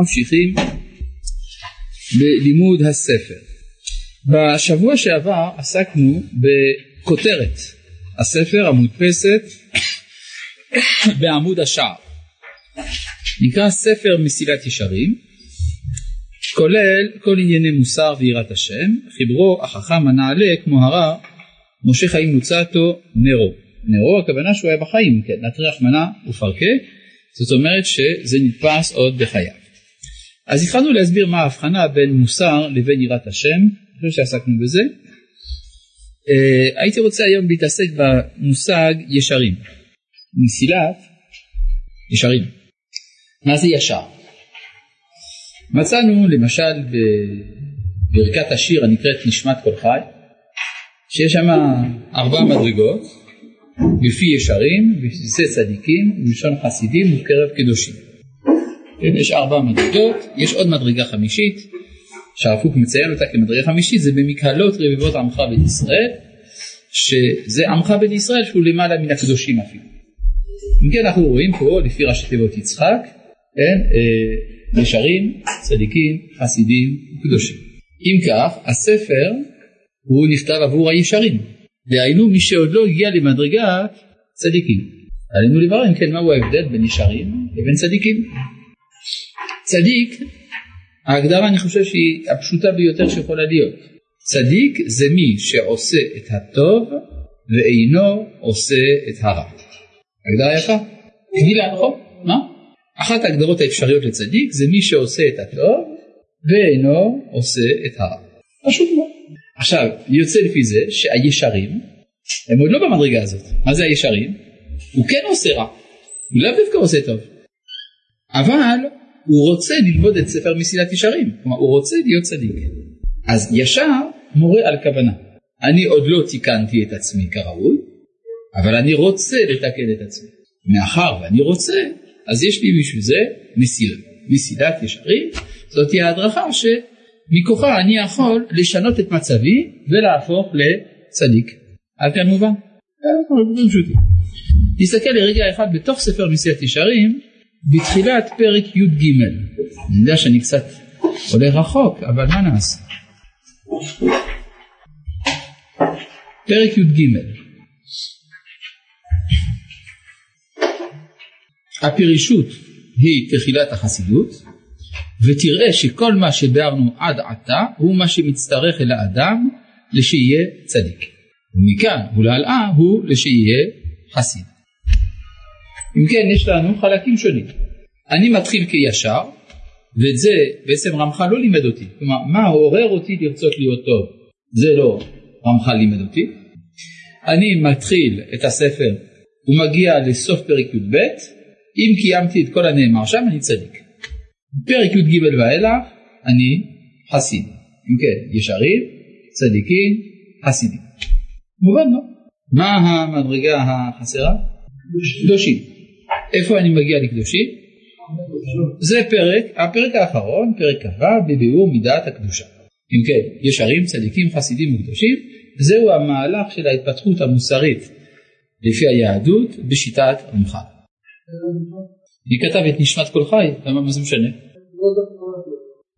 ממשיכים בלימוד הספר. בשבוע שעבר עסקנו בכותרת הספר המודפסת בעמוד השער. נקרא ספר מסילת ישרים, כולל כל ענייני מוסר ויראת השם, חיברו החכם הנעלה כמו הרע משה חיים נוצתו נרו. נרו הכוונה שהוא היה בחיים, כן, נטריח מנה ופרקה, זאת אומרת שזה נתפס עוד בחייו. אז התחלנו להסביר מה ההבחנה בין מוסר לבין יראת השם, אני חושב שעסקנו בזה. Uh, הייתי רוצה היום להתעסק במושג ישרים, מסילת ישרים. מה זה ישר? מצאנו למשל בברכת השיר הנקראת נשמת כל חי, שיש שם ארבע מדרגות, לפי ישרים, בבסיסי צדיקים, בלשון חסידים ובקרב קדושים. יש ארבע מדרגות, יש עוד מדרגה חמישית, שהרב קוק מציין אותה כמדרגה חמישית, זה במקהלות רבבות עמך בית ישראל, שזה עמך בית ישראל שהוא למעלה מן הקדושים אפילו. אם כן אנחנו רואים פה לפי ראשי תיבות יצחק, כן, אה, ישרים, צדיקים, חסידים וקדושים. אם כך, הספר הוא נכתב עבור הישרים, דהיינו מי שעוד לא הגיע למדרגת צדיקים. עלינו לברר אם כן מהו ההבדל בין ישרים לבין צדיקים. צדיק, ההגדרה אני חושב שהיא הפשוטה ביותר שיכולה להיות. צדיק זה מי שעושה את הטוב ואינו עושה את הרע. הגדרה יפה? קבילה נכון? מה? אחת ההגדרות האפשריות לצדיק זה מי שעושה את הטוב ואינו עושה את הרע. פשוט מאוד. עכשיו, יוצא לפי זה שהישרים הם עוד לא במדרגה הזאת. מה זה הישרים? הוא כן עושה רע, הוא לאו דווקא עושה טוב. אבל הוא רוצה ללמוד את ספר מסילת ישרים, כלומר הוא רוצה להיות צדיק. אז ישר מורה על כוונה. אני עוד לא תיקנתי את עצמי כראוי, אבל אני רוצה לתקן את עצמי. מאחר ואני רוצה, אז יש לי בשביל זה מסילה. מסילת ישרים, זאת היא ההדרכה שמכוחה אני יכול לשנות את מצבי ולהפוך לצדיק. עד כאן מובן? נסתכל לרגע אחד בתוך ספר מסילת ישרים, בתחילת פרק י"ג. אני יודע שאני קצת עולה רחוק, אבל מה נעשה? פרק י"ג הפירישות היא תחילת החסידות ותראה שכל מה שביארנו עד עתה הוא מה שמצטרך אל האדם לשיהיה צדיק. ומכאן ולהלאה הוא לשיהיה חסיד. אם כן יש לנו חלקים שונים. אני מתחיל כישר ואת זה בעצם רמח"ל לא לימד אותי. כלומר מה עורר אותי לרצות להיות טוב זה לא רמח"ל לימד אותי. אני מתחיל את הספר ומגיע לסוף פרק י"ב אם קיימתי את כל הנאמר שם אני צדיק. פרק י"ג ואילך אני חסיד. אם כן ישרים, צדיקים, חסידים. מובן לא? מה המדרגה החסרה? קדושים. איפה אני מגיע לקדושים? זה פרק, הפרק האחרון, פרק כ"ו, בביאור מידת הקדושה. אם כן, ישרים, צדיקים, חסידים וקדושים, זהו המהלך של ההתפתחות המוסרית לפי היהדות בשיטת רמח"ל. מי כתב את נשמת כל חי? למה מה זה משנה?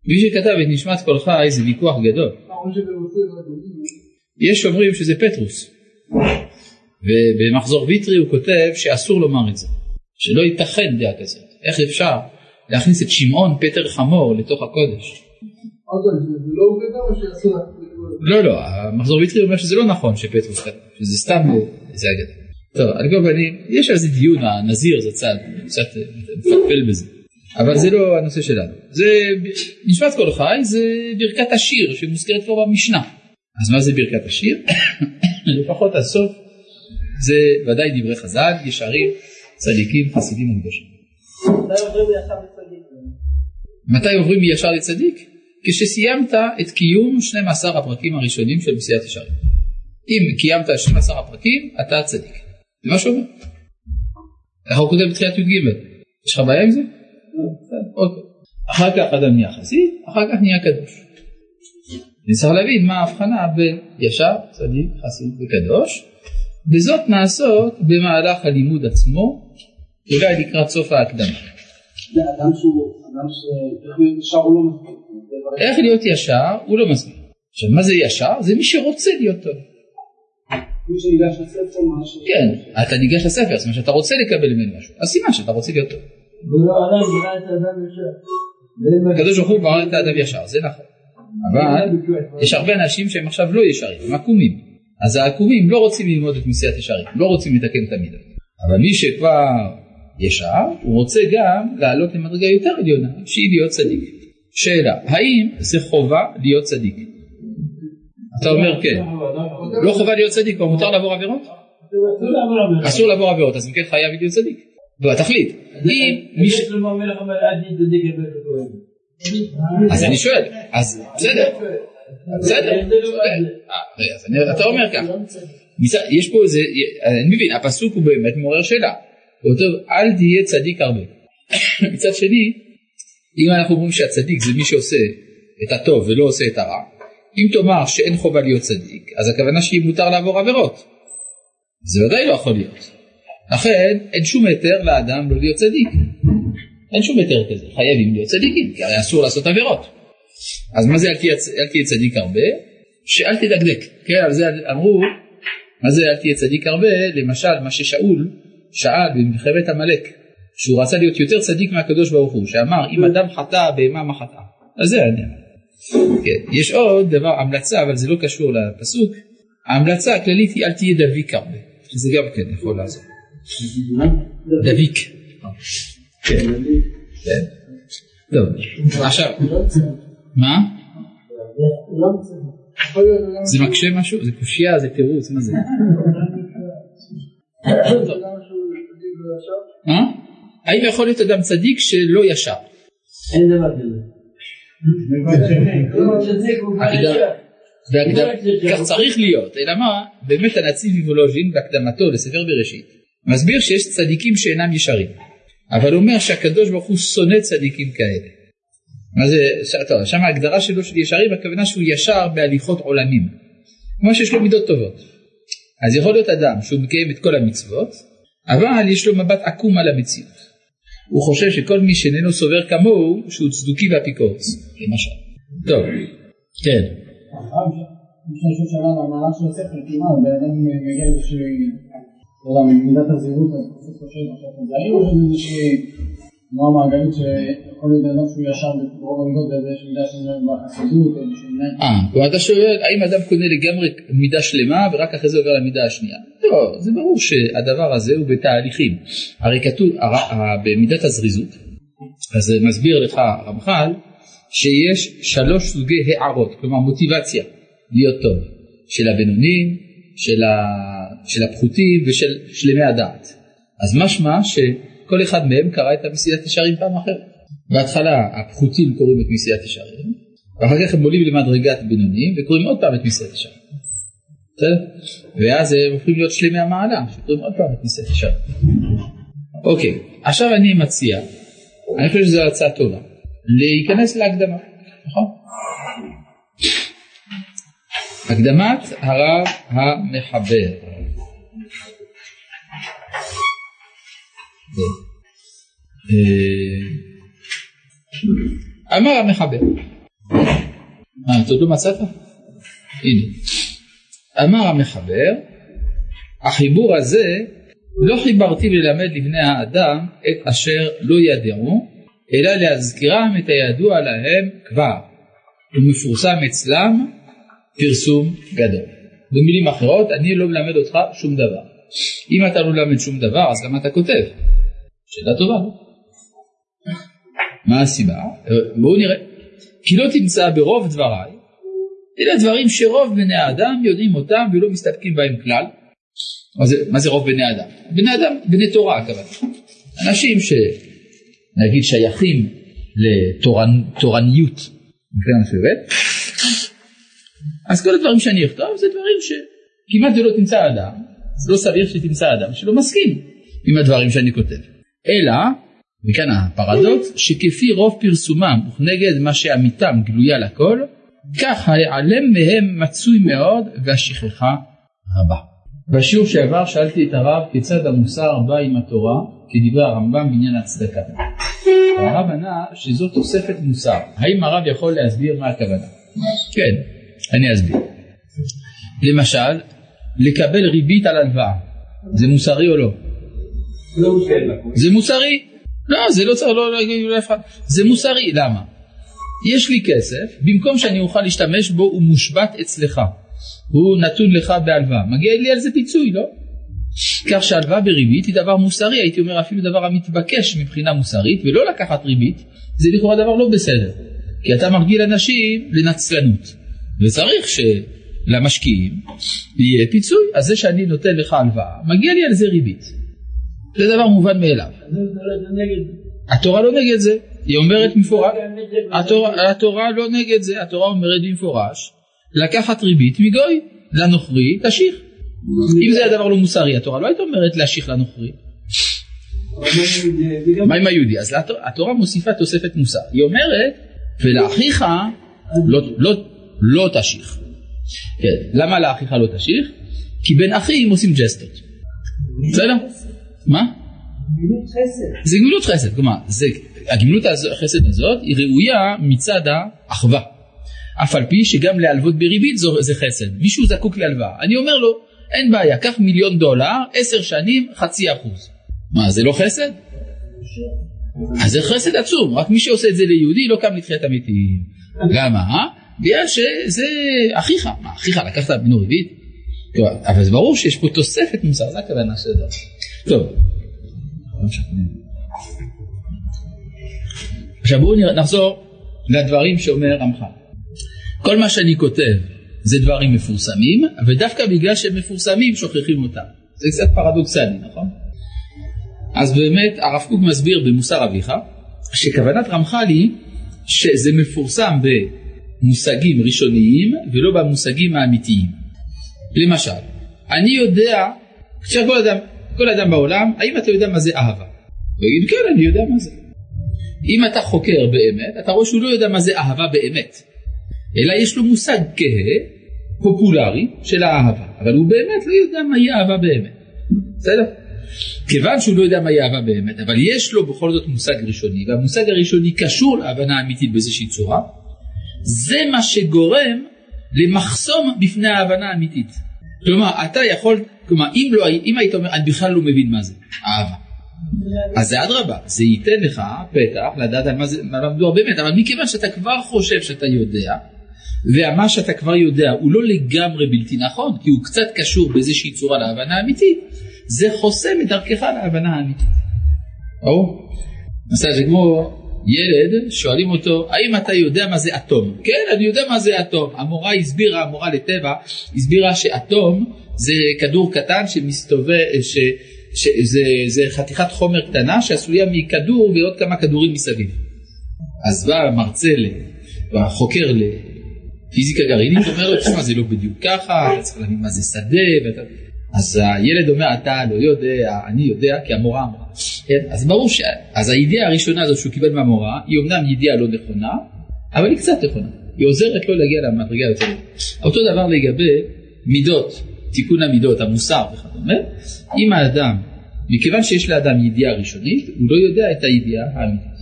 מי שכתב את נשמת כל חי זה ויכוח גדול. יש אומרים שזה פטרוס. ובמחזור ויטרי הוא כותב שאסור לומר את זה, שלא ייתכן דעה כזאת. איך אפשר להכניס את שמעון פטר חמור לתוך הקודש? לא לא, המחזור ויטרי אומר שזה לא נכון שפטרוס כתב, שזה סתם זה אגדה. טוב, על כל פנים, יש על זה דיון, הנזיר זה צד, קצת מפלפל בזה, אבל זה לא הנושא שלנו. זה נשמת כל חי, זה ברכת השיר שמוזכרת כבר במשנה. אז מה זה ברכת השיר? לפחות הסוף זה ודאי דברי חז"ל, ישרים, צדיקים, חסידים וקדושים. מתי עוברים מישר לצדיק? כשסיימת את קיום 12 הפרקים הראשונים של מסיעת ישרים. אם קיימת 12 הפרקים, אתה צדיק. זה מה שהוא אומר. איך הוא כותב בתחילת י"ג? יש לך בעיה עם זה? אוקיי. אחר כך אדם נהיה חסיד, אחר כך נהיה קדוש. אני צריך להבין מה ההבחנה בין ישר, צדיק, חסיד וקדוש, וזאת נעשות במהלך הלימוד עצמו, אולי לקראת סוף ההקדמה. לא. איך להיות ישר הוא לא מסכים. עכשיו מה זה ישר? זה מי שרוצה להיות טוב. מי שניגש לספר משהו. כן, אתה ניגש לספר, זאת אומרת שאתה רוצה לקבל ממנו משהו, אז סימן שאתה רוצה להיות טוב. הקדוש ברוך הוא ברא את האדם ישר, זה נכון. אבל יש הרבה אנשים שהם עכשיו לא ישרים, הם עקומים. אז העקומים לא רוצים ללמוד את מסיעת ישרים, לא רוצים לתקן את המידות. אבל מי שכבר ישר, הוא רוצה גם לעלות למדרגה יותר עליונה, שהיא להיות צדיק. שאלה, האם זה חובה להיות צדיק? אתה אומר כן. לא חובה להיות צדיק, כבר מותר לעבור עבירות? אסור לעבור עבירות, אז אם כן חייב להיות צדיק. אם מישהו... אז אני שואל, אז בסדר, בסדר, אתה אומר ככה, יש פה איזה, אני מבין, הפסוק הוא באמת מעורר שאלה, הוא אל תהיה צדיק הרבה. מצד שני, אם אנחנו אומרים שהצדיק זה מי שעושה את הטוב ולא עושה את הרע, אם תאמר שאין חובה להיות צדיק, אז הכוונה שהיא מותר לעבור עבירות. זה ודאי לא יכול להיות. לכן אין שום היתר לאדם לא להיות צדיק. אין שום היתר כזה, חייבים להיות צדיקים, כי הרי אסור לעשות עבירות. אז מה זה אל תהיה, אל תהיה צדיק הרבה? שאל תדקדק, כן, על זה אמרו, מה זה אל תהיה צדיק הרבה? למשל, מה ששאול שאל במלחמת עמלק, שהוא רצה להיות יותר צדיק מהקדוש ברוך הוא, שאמר אם אדם חטא בהמה מה חטא. אז זה העניין. כן. יש עוד דבר, המלצה, אבל זה לא קשור לפסוק, ההמלצה הכללית היא אל תהיה דביק הרבה, שזה גם כן יכול לעזור. דביק. כן. כן. טוב, עכשיו, מה? זה מקשה משהו? זה קושייה? זה תירוץ? מה זה? האם יכול להיות אדם צדיק שלא ישר? אין דבר כזה. כך צריך להיות, אלא מה, באמת הנציב וולוז'ין בהקדמתו לספר בראשית מסביר שיש צדיקים שאינם ישרים, אבל הוא אומר שהקדוש ברוך הוא שונא צדיקים כאלה. מה זה, טוב, שם ההגדרה שלו של ישרים, הכוונה שהוא ישר בהליכות עולמים, כמו שיש לו מידות טובות. אז יכול להיות אדם שהוא מקיים את כל המצוות, אבל יש לו מבט עקום על המציאות. הוא חושב שכל מי שאיננו סובר כמוהו, שהוא צדוקי ואפיקורס, למשל. טוב, כן. לא מידת הזהירות, אז איזושהי תנועה מעגלית שיכול להיות אדם שהוא ישר ברוב המידות באיזושהי מידה של בחסידות או איזושהי מידה. אה, אתה שואל האם אדם קונה לגמרי מידה שלמה ורק אחרי זה עובר למידה השנייה. לא, זה ברור שהדבר הזה הוא בתהליכים. הרי כתוב במידת הזריזות, אז מסביר לך הרמח"ל שיש שלוש סוגי הערות, כלומר מוטיבציה להיות טוב, של הבינונים, של, ה... של הפחותים ושל שלמי הדעת. אז משמע שכל אחד מהם קרא את המסילת ישרים פעם אחרת. בהתחלה הפחותים קוראים את מסילת ישרים, ואחר כך הם עולים למדרגת בינונים וקוראים עוד פעם את מסילת ישרים. בסדר? ואז הם הופכים להיות שלמי המעלה, שקוראים עוד פעם את מסילת ישרים. אוקיי, עכשיו אני מציע, אני חושב שזו הצעה טובה. להיכנס להקדמה, נכון? הקדמת הרב המחבר. אמר המחבר. מה, אתה עוד לא? הנה. אמר המחבר, החיבור הזה לא חיברתי ללמד לבני האדם את אשר לא ידעו אלא להזכירם את הידוע להם כבר, ומפורסם אצלם פרסום גדול. במילים אחרות, אני לא מלמד אותך שום דבר. אם אתה לא מלמד שום דבר, אז למה אתה כותב? שאלה טובה. לא? מה הסיבה? בואו נראה. כי לא תמצא ברוב דבריי, אלה דברים שרוב בני האדם יודעים אותם ולא מסתפקים בהם כלל. מה זה, מה זה רוב בני אדם? בני אדם, בני תורה הכוונה. אנשים ש... נגיד שייכים לתורניות מבחינה מסוימת, אז כל הדברים שאני אכתוב זה דברים שכמעט ולא תמצא אדם, זה לא סביר שתמצא אדם שלא מסכים עם הדברים שאני כותב. אלא, וכאן הפרדוקס, שכפי רוב פרסומם וכנגד מה שאמיתם גלויה לכל, כך ההיעלם מהם מצוי מאוד והשכחה רבה. בשיעור שעבר שאלתי את הרב כיצד המוסר בא עם התורה כדברי הרמב"ם בעניין הצדקה. הרב ענה שזו תוספת מוסר. האם הרב יכול להסביר מה הכוונה? כן, אני אסביר. למשל, לקבל ריבית על הלוואה, זה מוסרי או לא? זה מוסרי. לא, זה לא צריך לא להגיד לאף אחד. זה מוסרי, למה? יש לי כסף, במקום שאני אוכל להשתמש בו, הוא מושבת אצלך. הוא נתון לך בהלוואה. מגיע לי על זה פיצוי, לא? כך שהלוואה בריבית היא דבר מוסרי, הייתי אומר אפילו דבר המתבקש מבחינה מוסרית, ולא לקחת ריבית, זה לכאורה דבר לא בסדר. כי אתה מרגיל אנשים לנצלנות, וצריך שלמשקיעים יהיה פיצוי. אז זה שאני נותן לך הלוואה, מגיע לי על זה ריבית. זה דבר מובן מאליו. התורה לא נגד זה, היא אומרת מפורש, התורה, התורה לא נגד זה, התורה אומרת במפורש, לקחת ריבית מגוי, לנוכרי תשיך. אם זה הדבר לא מוסרי, התורה לא הייתה אומרת להשיך לנוכרי. מה עם היהודי? אז התורה מוסיפה תוספת מוסר. היא אומרת, ולאחיך לא, לא, לא תשיך. כן. למה לאחיך לא תשיך? כי בין אחים עושים ג'סטות. בסדר? מה? גמילות חסד. זה גמילות חסד, כלומר, זה, הגמילות החסד הזאת היא ראויה מצד האחווה. אף על פי שגם להלוות בריבית זה חסד. מישהו זקוק להלוואה. אני אומר לו, אין בעיה, קח מיליון דולר, עשר שנים, חצי אחוז. מה, זה לא חסד? אז זה חסד עצום, רק מי שעושה את זה ליהודי לא קם לתחיית המתים. למה? אה? בגלל שזה אחיך, מה אחיך לקחת ממנו ריבית? אבל זה ברור שיש פה תוספת מוסר, זה הכוונה של זה. טוב. עכשיו בואו נחזור לדברים שאומר רמח"ל. כל מה שאני כותב זה דברים מפורסמים, ודווקא בגלל שהם מפורסמים שוכחים אותם. זה קצת פרדוקסלי, נכון? אז באמת הרב קוק מסביר במוסר אביך, שכוונת רמח"ל היא שזה מפורסם במושגים ראשוניים ולא במושגים האמיתיים. למשל, אני יודע, עכשיו כל אדם, כל אדם בעולם, האם אתה יודע מה זה אהבה? הוא יגיד כן, אני יודע מה זה. אם אתה חוקר באמת, אתה רואה שהוא לא יודע מה זה אהבה באמת. אלא יש לו מושג כהה, פופולרי, של האהבה, אבל הוא באמת לא יודע מהי אהבה באמת. בסדר? כיוון שהוא לא יודע מהי אהבה באמת, אבל יש לו בכל זאת מושג ראשוני, והמושג הראשוני קשור להבנה אמיתית באיזושהי צורה, זה מה שגורם למחסום בפני ההבנה האמיתית. כלומר, אתה יכול, כלומר, אם, לא, אם היית אומר, אני בכלל לא מבין מה זה אהבה, אז זה אדרבה, זה ייתן לך פתח לדעת על מה זה מדובר באמת, אבל מכיוון שאתה כבר חושב שאתה יודע, ומה שאתה כבר יודע הוא לא לגמרי בלתי נכון, כי הוא קצת קשור באיזושהי צורה להבנה אמיתית, זה חוסם את דרכך להבנה האמיתית. ברור? זה כמו ילד, שואלים אותו, האם אתה יודע מה זה אטום? כן, אני יודע מה זה אטום. המורה הסבירה, המורה לטבע, הסבירה שאטום זה כדור קטן שמסתובב, ש... שזה חתיכת חומר קטנה שעשויה מכדור ועוד כמה כדורים מסביב. אז בא המרצה, החוקר לפיזיקה גרעינית, אומר לו, תשמע, זה לא בדיוק ככה, אתה צריך להבין מה זה שדה, ואתה... אז הילד אומר, אתה לא יודע, אני יודע, כי המורה אמרה. כן? אז ברור ש... אז הידיעה הראשונה הזאת שהוא קיבל מהמורה, היא אמנם ידיעה לא נכונה, אבל היא קצת נכונה. היא עוזרת לו להגיע למדרגה יותר. אותו דבר לגבי מידות, תיקון המידות, המוסר וכדומה. אם האדם, מכיוון שיש לאדם ידיעה ראשונית, הוא לא יודע את הידיעה האמיתית.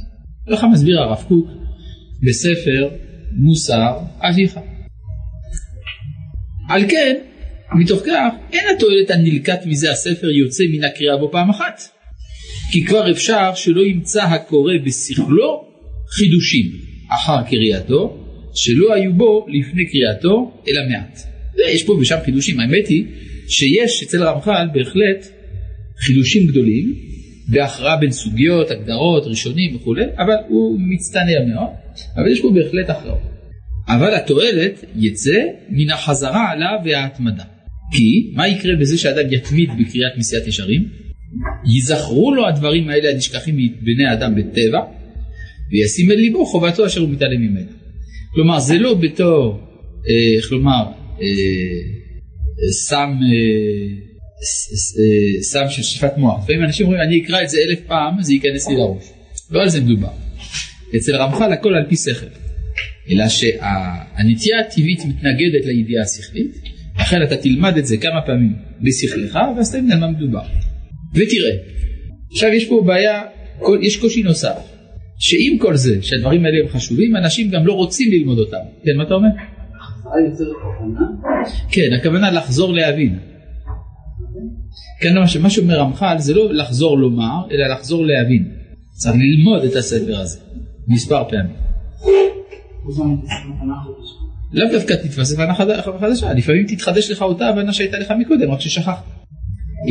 ככה מסביר הרב קוק בספר מוסר אביך. על כן, מתוך כך, אין התועלת הנלקט מזה הספר יוצא מן הקריאה בו פעם אחת. כי כבר אפשר שלא ימצא הקורא בשכלו חידושים אחר קריאתו, שלא היו בו לפני קריאתו, אלא מעט. ויש פה ושם חידושים. האמת היא שיש אצל רמח"ל בהחלט חידושים גדולים בהכרעה בין סוגיות, הגדרות, ראשונים וכולי, אבל הוא מצטנע מאוד, אבל יש פה בהחלט הכרעות. אבל התועלת יצא מן החזרה עליו וההתמדה. כי מה יקרה בזה שאדם יתמיד בקריאת מסיעת ישרים? ייזכרו לו הדברים האלה הנשכחים מבני אדם בטבע, וישים אל ליבו חובתו אשר הוא מתעלם ממנה. כלומר זה לא בתור, אה, איך לומר, אה, סם, אה, סם של שטיפת מוח. לפעמים אנשים אומרים אני אקרא את זה אלף פעם זה ייכנס לי לראש. לא על זה מדובר. אצל רמח"ל הכל על פי שכל. אלא שהנטייה הטבעית מתנגדת לידיעה השכלית, לכן אתה תלמד את זה כמה פעמים בשכלך ואז תבין על מה מדובר. ותראה עכשיו יש פה בעיה, יש קושי נוסף, שעם כל זה שהדברים האלה הם חשובים, אנשים גם לא רוצים ללמוד אותם. כן, מה אתה אומר? כן, הכוונה לחזור להבין. כן, מה שאומר רמח"ל זה לא לחזור לומר, אלא לחזור להבין. צריך ללמוד את הספר הזה מספר פעמים. לאו דווקא תתווסף הנחה חדשה, לפעמים תתחדש לך אותה הבנה שהייתה לך מקודם, רק ששכחת.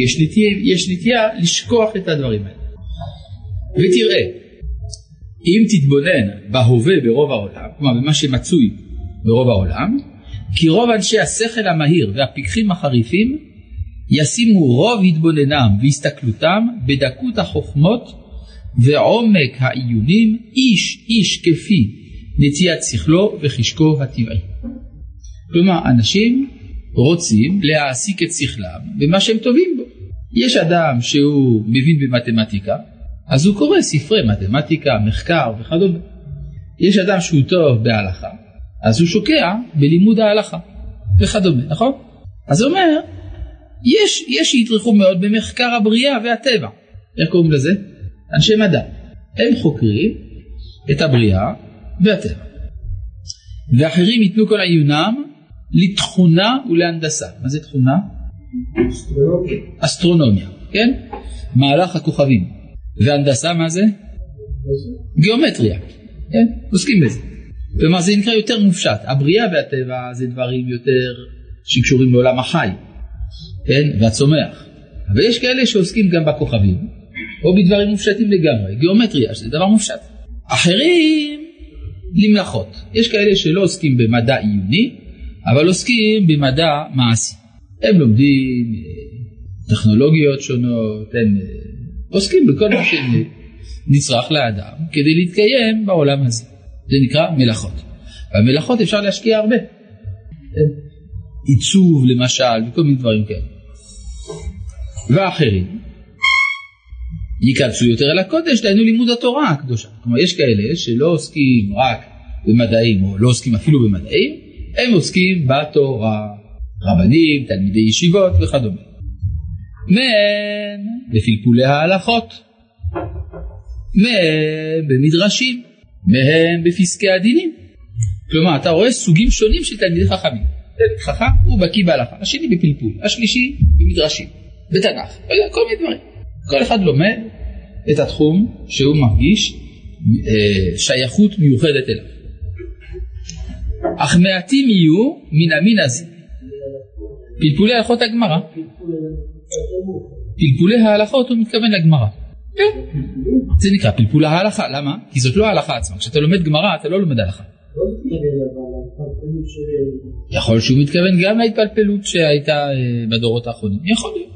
יש נטייה, יש נטייה לשכוח את הדברים האלה. ותראה, אם תתבונן בהווה ברוב העולם, כלומר במה שמצוי ברוב העולם, כי רוב אנשי השכל המהיר והפיקחים החריפים ישימו רוב התבוננם והסתכלותם בדקות החוכמות ועומק העיונים איש איש כפי נטיית שכלו וחשקו הטבעי. כלומר אנשים רוצים להעסיק את שכלם במה שהם טובים בו. יש אדם שהוא מבין במתמטיקה אז הוא קורא ספרי מתמטיקה, מחקר וכדומה. יש אדם שהוא טוב בהלכה אז הוא שוקע בלימוד ההלכה וכדומה, נכון? אז הוא אומר יש, יש שיטרחו מאוד במחקר הבריאה והטבע. איך קוראים לזה? אנשי מדע. הם חוקרים את הבריאה והטבע. ואחרים ייתנו כל עיונם לתכונה ולהנדסה. מה זה תכונה? אסטרונומיה. אסטרונומיה, כן? מהלך הכוכבים. והנדסה מה זה? גיאומטריה, כן? עוסקים בזה. כלומר זה נקרא יותר מופשט. הבריאה והטבע זה דברים יותר שקשורים לעולם החי, כן? והצומח. אבל יש כאלה שעוסקים גם בכוכבים, או בדברים מופשטים לגמרי, גיאומטריה שזה דבר מופשט. אחרים למלאכות, יש כאלה שלא עוסקים במדע עיוני, אבל עוסקים במדע מעשי. הם לומדים אה, טכנולוגיות שונות, הם אה, עוסקים בכל מה שנצרך לאדם כדי להתקיים בעולם הזה. זה נקרא מלאכות. במלאכות אפשר להשקיע הרבה. עיצוב למשל וכל מיני דברים כאלה. ואחרים ייכנסו יותר אל הקודש, דהיינו לימוד התורה הקדושה. כלומר יש כאלה שלא עוסקים רק במדעים או לא עוסקים אפילו במדעים, הם עוסקים בתורה, רבנים, תלמידי ישיבות וכדומה. מהם בפלפולי ההלכות, מהם במדרשים, מהם בפסקי הדינים. כלומר אתה רואה סוגים שונים של תלמידי חכמים. חכם הוא בקיא בהלכה, השני בפלפול, השלישי במדרשים, בתנ"ך, כל מיני דברים. כל אחד לומד את התחום שהוא מרגיש אה, שייכות מיוחדת אליו. אך מעטים יהיו מן המין הזה. פלפולי הלכות הגמרא. פלפולי ההלכות הוא מתכוון לגמרא. כן. זה נקרא פלפול ההלכה, למה? כי זאת לא ההלכה עצמה. כשאתה לומד גמרא אתה לא לומד הלכה. יכול שהוא מתכוון גם להתפלפלות שהייתה אה, בדורות האחרונים. יכול להיות.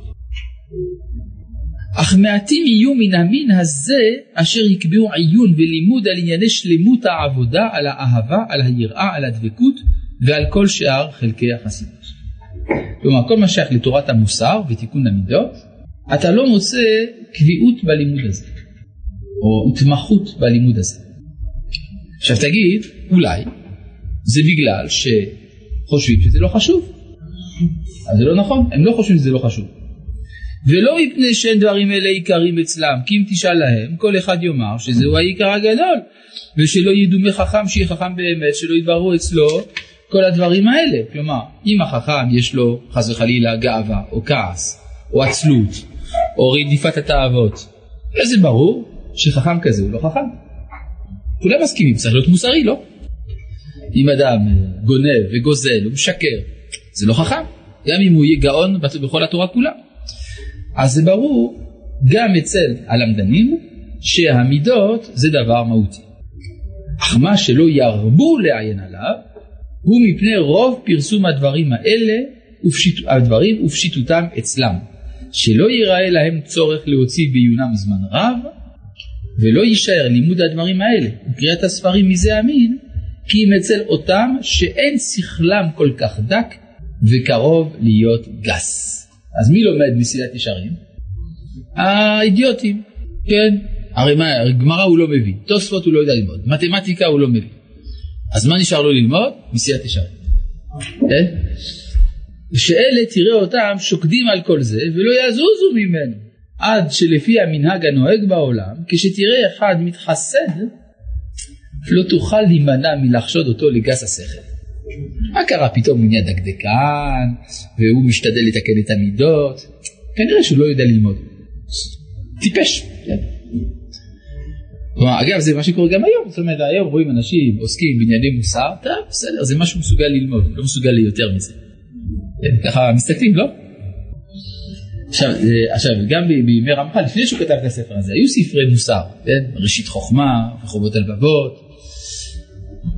אך מעטים יהיו מן המין הזה אשר יקבעו עיון ולימוד על ענייני שלמות העבודה, על האהבה, על היראה, על הדבקות ועל כל שאר חלקי החסידות. כלומר כל מה שייך לתורת המוסר ותיקון המידות, אתה לא מוצא קביעות בלימוד הזה, או התמחות בלימוד הזה. עכשיו תגיד, אולי זה בגלל שחושבים שזה לא חשוב. אז זה לא נכון, הם לא חושבים שזה לא חשוב. ולא מפני שאין דברים אלה עיקרים אצלם, כי אם תשאל להם, כל אחד יאמר שזהו העיקר הגדול, ושלא ידומה חכם שיהיה חכם באמת, שלא ידברו אצלו כל הדברים האלה. כלומר, אם החכם יש לו חס וחלילה גאווה, או כעס, או עצלות, או רדיפת התאוות, אז זה ברור שחכם כזה הוא לא חכם. כולם מסכימים, צריך להיות מוסרי, לא? אם אדם גונב וגוזל ומשקר, זה לא חכם, גם אם הוא יהיה גאון בכל התורה כולה. אז זה ברור גם אצל הלמדנים שהמידות זה דבר מהותי. אך מה שלא ירבו לעיין עליו הוא מפני רוב פרסום הדברים האלה ופשיט, הדברים ופשיטותם אצלם, שלא ייראה להם צורך להוציא בעיונם זמן רב, ולא יישאר לימוד הדברים האלה וקריאת הספרים מזה המין, כי אם אצל אותם שאין שכלם כל כך דק וקרוב להיות גס. אז מי לומד מסילת ישרים? האידיוטים, כן? הרי מה, גמרא הוא לא מבין, תוספות הוא לא יודע ללמוד, מתמטיקה הוא לא מבין. אז מה נשאר לו ללמוד? מסילת ישרים. כן? שאלה תראה אותם שוקדים על כל זה ולא יזוזו ממנו. עד שלפי המנהג הנוהג בעולם, כשתראה אחד מתחסד, לא תוכל להימנע מלחשוד אותו לגס השכל. מה קרה פתאום הוא נהיה דקדקן, והוא משתדל לתקן את המידות, כנראה שהוא לא יודע ללמוד. טיפש. כן. אגב זה מה שקורה גם היום, זאת אומרת היום רואים אנשים עוסקים בענייני מוסר, טוב בסדר זה משהו מסוגל ללמוד, לא מסוגל ליותר מזה. ככה מסתכלים לא? עכשיו, אה, עכשיו גם בימי רמח"ל לפני שהוא כתב את הספר הזה היו ספרי מוסר, כן? ראשית חוכמה וחובות הלבבות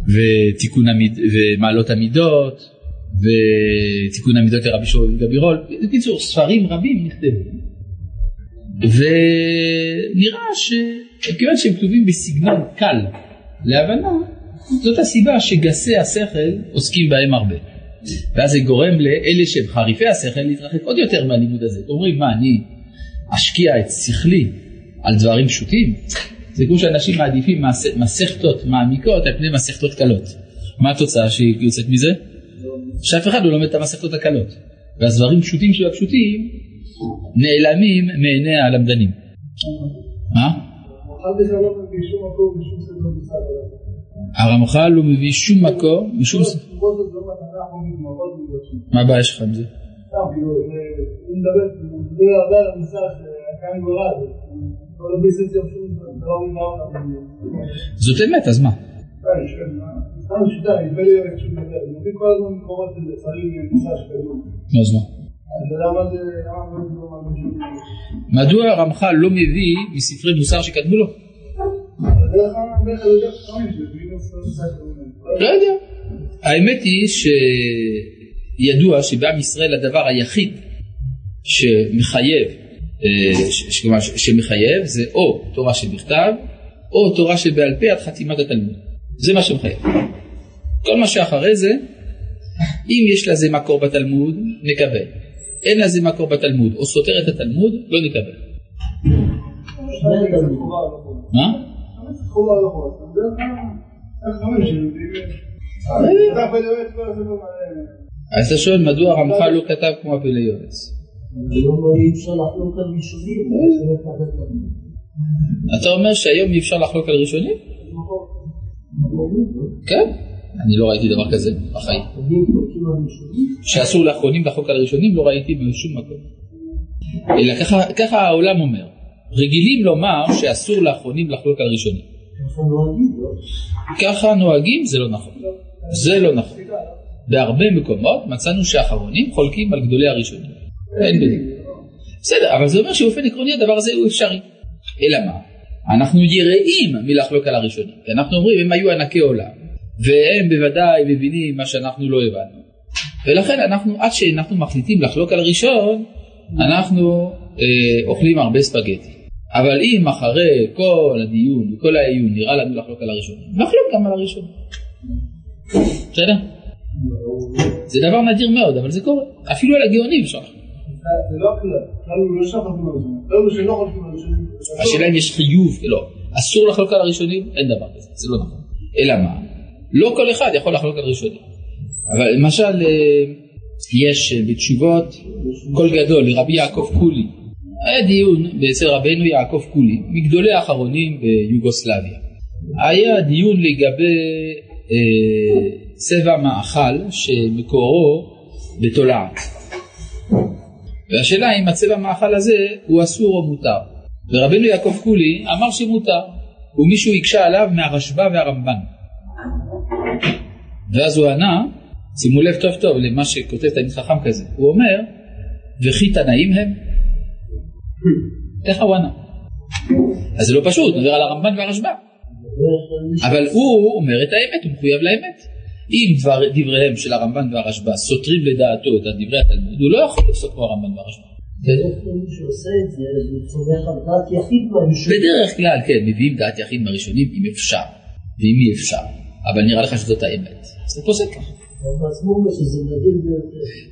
ותיקון המיד, ומעלות המידות ותיקון המידות לרבי שאול וגבירול, בקיצור ספרים רבים נכתבו. ונראה שכיוון שהם כתובים בסגנון קל להבנה זאת הסיבה שגסי השכל עוסקים בהם הרבה. ואז זה גורם לאלה שהם חריפי השכל להתרחק עוד יותר מהלימוד הזה. אומרים מה אני אשקיע את שכלי על דברים פשוטים זה כמו שאנשים מעדיפים מסכתות מעמיקות על פני מסכתות קלות. מה התוצאה שיוצאת מזה? שאף אחד לא לומד את המסכתות הקלות. והדברים פשוטים של הפשוטים נעלמים מעיני הלמדנים. מה? הרמח"ל לא מביא שום מקור משום... מה הבעיה שלך עם זה? כאילו, הוא מדבר הרבה על המושג כאן גורל. זאת אמת, אז מה? אז מה? מדוע הרמח"ל לא מביא מספרי מוסר שקדמו לו? לא יודע. האמת היא שידוע שבעם ישראל הדבר היחיד שמחייב אה, שמחייב זה או תורה שבכתב או תורה שבעל פה עד חתימת התלמוד. זה מה שמחייב. כל מה שאחרי זה, אם יש לזה מקור בתלמוד, נקבל. אין לזה מקור בתלמוד או סותר את התלמוד, לא נקבל. מה? אז אתה שואל מדוע הרמח"ל לא כתב כמו הפלא יועץ? אתה אומר שהיום אי אפשר לחלוק על ראשונים? כן, אני לא ראיתי דבר כזה בחיים. שאסור לאחרונים לחלוק על ראשונים לא ראיתי בשום מקום. אלא ככה העולם אומר. רגילים לומר שאסור לאחרונים לחלוק על ראשונים. ככה נוהגים זה לא נכון. זה לא נכון. בהרבה מקומות מצאנו שאחרונים חולקים על גדולי הראשונים. אין בזה. בסדר, אבל זה אומר שבאופן עקרוני הדבר הזה הוא אפשרי. אלא מה? אנחנו יראים מלחלוק על הראשונים. כי אנחנו אומרים, הם היו ענקי עולם, והם בוודאי מבינים מה שאנחנו לא הבנו. ולכן אנחנו, עד שאנחנו מחליטים לחלוק על הראשון, אנחנו אה, אוכלים הרבה ספגטי. אבל אם אחרי כל הדיון וכל העיון נראה לנו לחלוק על הראשון, נחלוק גם על הראשון. בסדר? זה דבר נדיר מאוד, אבל זה קורה. אפילו על הגאונים אפשר לחלוק. זה לא לא הכלל שלא הראשונים. השאלה אם יש חיוב, לא. אסור לחלוק על הראשונים, אין דבר כזה, זה לא נכון. אלא מה? לא כל אחד יכול לחלוק על ראשונים. אבל למשל, אה, יש אה, בתשובות קול גדול לרבי יעקב קולי. היה דיון אצל רבנו יעקב קולי, מגדולי האחרונים ביוגוסלביה. היה דיון לגבי אה, צבע מאכל שמקורו בתולעת. והשאלה אם הצבע המאכל הזה הוא אסור או מותר. ורבנו יעקב קולי אמר שמותר, ומישהו הקשה עליו מהרשב"א והרמב"ן. ואז הוא ענה, שימו לב טוב טוב למה שכותב תלמיד חכם כזה, הוא אומר, וכי תנאים הם? ככה הוא ענה. אז זה לא פשוט, נדבר על הרמב"ן והרשב"א. אבל הוא אומר את האמת, הוא מחויב לאמת. אם דבר, דבריהם של הרמב"ן והרשב"א סותרים לדעתו את דברי התלמוד, הוא לא יכול לפסוק כמו הרמב"ן והרשב"א. בדרך כלל, כן, מביאים דעת יחיד מהראשונים אם אפשר, ואם אי אפשר, אבל נראה לך שזאת האמת. אז אתה פוסק ככה.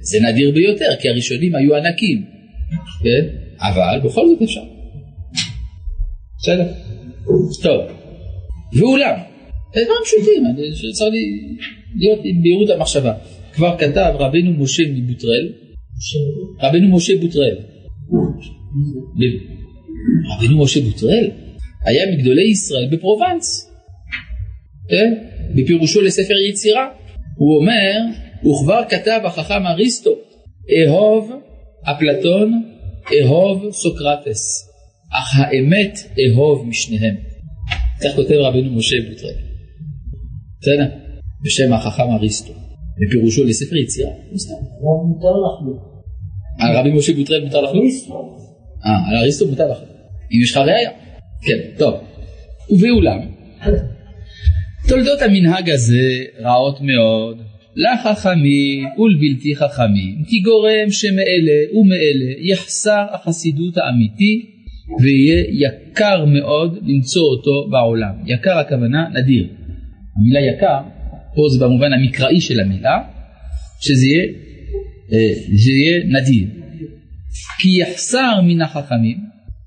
זה נדיר ביותר, כי הראשונים היו ענקים, כן? אבל בכל זאת אפשר. בסדר? טוב. ואולם, דברים פשוטים, צריך להיות עם בהירות המחשבה. כבר כתב רבנו משה מבוטרל, רבנו משה בוטרל, רבינו משה בוטרל היה מגדולי ישראל בפרובנס, כן? בפירושו לספר יצירה. הוא אומר, וכבר כתב החכם אריסטו, אהוב אפלטון, אהוב סוקרטס, אך האמת אהוב משניהם. כך כותב רבינו משה בוטרל. בסדר? בשם החכם אריסטו, בפירושו לספר יצירה. מותר לחלוק. על רבי משה בוטרל מותר לחלוק? אה, על אריסטו מותר לחלוק. אם יש לך ראייה. כן, טוב. ובאולם, תולדות המנהג הזה רעות מאוד, לחכמים ולבלתי חכמים, כי גורם שמאלה ומאלה יחסר החסידות האמיתי ויהיה יקר מאוד למצוא אותו בעולם. יקר הכוונה נדיר. המילה יקר, פה זה במובן המקראי של המילה, שזה יהיה, אה, שזה יהיה נדיר. כי יחסר מן החכמים,